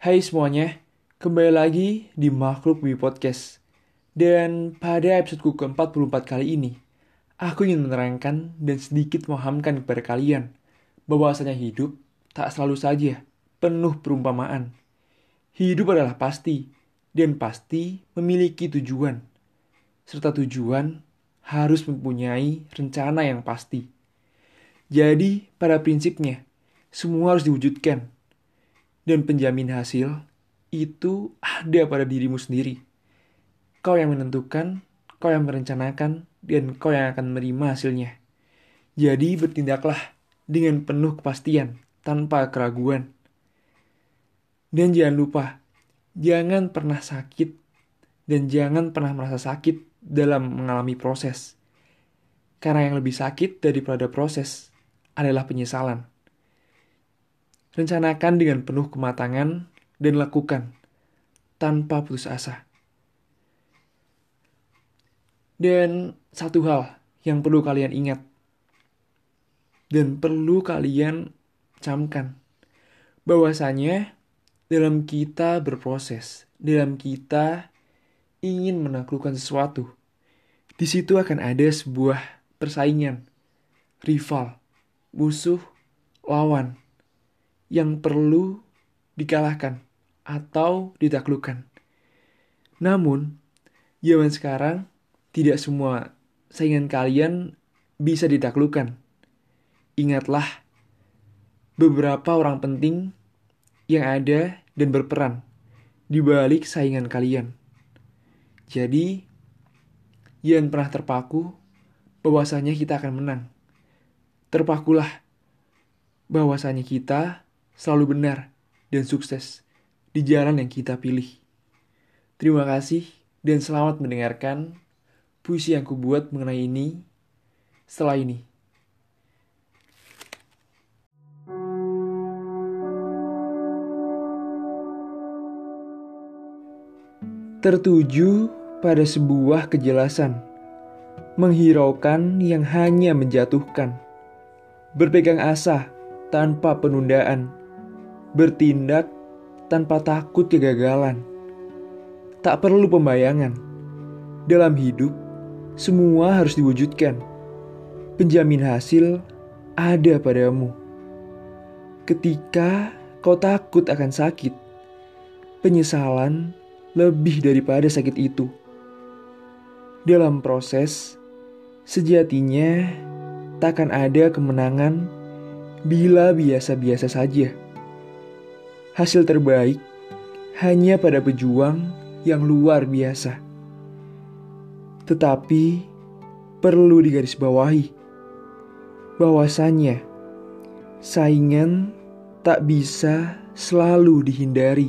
Hai semuanya, kembali lagi di Makhluk Bumi Podcast. Dan pada episodeku ke-44 kali ini, aku ingin menerangkan dan sedikit memahamkan kepada kalian bahwasanya hidup tak selalu saja penuh perumpamaan. Hidup adalah pasti, dan pasti memiliki tujuan. Serta tujuan harus mempunyai rencana yang pasti. Jadi, pada prinsipnya, semua harus diwujudkan dan penjamin hasil itu ada pada dirimu sendiri. Kau yang menentukan, kau yang merencanakan, dan kau yang akan menerima hasilnya. Jadi bertindaklah dengan penuh kepastian, tanpa keraguan. Dan jangan lupa, jangan pernah sakit dan jangan pernah merasa sakit dalam mengalami proses. Karena yang lebih sakit daripada proses adalah penyesalan. Rencanakan dengan penuh kematangan dan lakukan tanpa putus asa. Dan satu hal yang perlu kalian ingat dan perlu kalian camkan bahwasanya dalam kita berproses, dalam kita ingin menaklukkan sesuatu, di situ akan ada sebuah persaingan, rival, musuh, lawan yang perlu dikalahkan atau ditaklukkan. Namun, zaman sekarang tidak semua saingan kalian bisa ditaklukkan. Ingatlah, beberapa orang penting yang ada dan berperan di balik saingan kalian. Jadi, jangan pernah terpaku bahwasanya kita akan menang. Terpakulah bahwasanya kita selalu benar dan sukses di jalan yang kita pilih. Terima kasih dan selamat mendengarkan puisi yang kubuat mengenai ini setelah ini. Tertuju pada sebuah kejelasan, menghiraukan yang hanya menjatuhkan, berpegang asa tanpa penundaan bertindak tanpa takut kegagalan. Tak perlu pembayangan. Dalam hidup, semua harus diwujudkan. Penjamin hasil ada padamu. Ketika kau takut akan sakit, penyesalan lebih daripada sakit itu. Dalam proses, sejatinya takkan ada kemenangan bila biasa-biasa saja. Hasil terbaik hanya pada pejuang yang luar biasa. Tetapi perlu digarisbawahi bahwasannya saingan tak bisa selalu dihindari.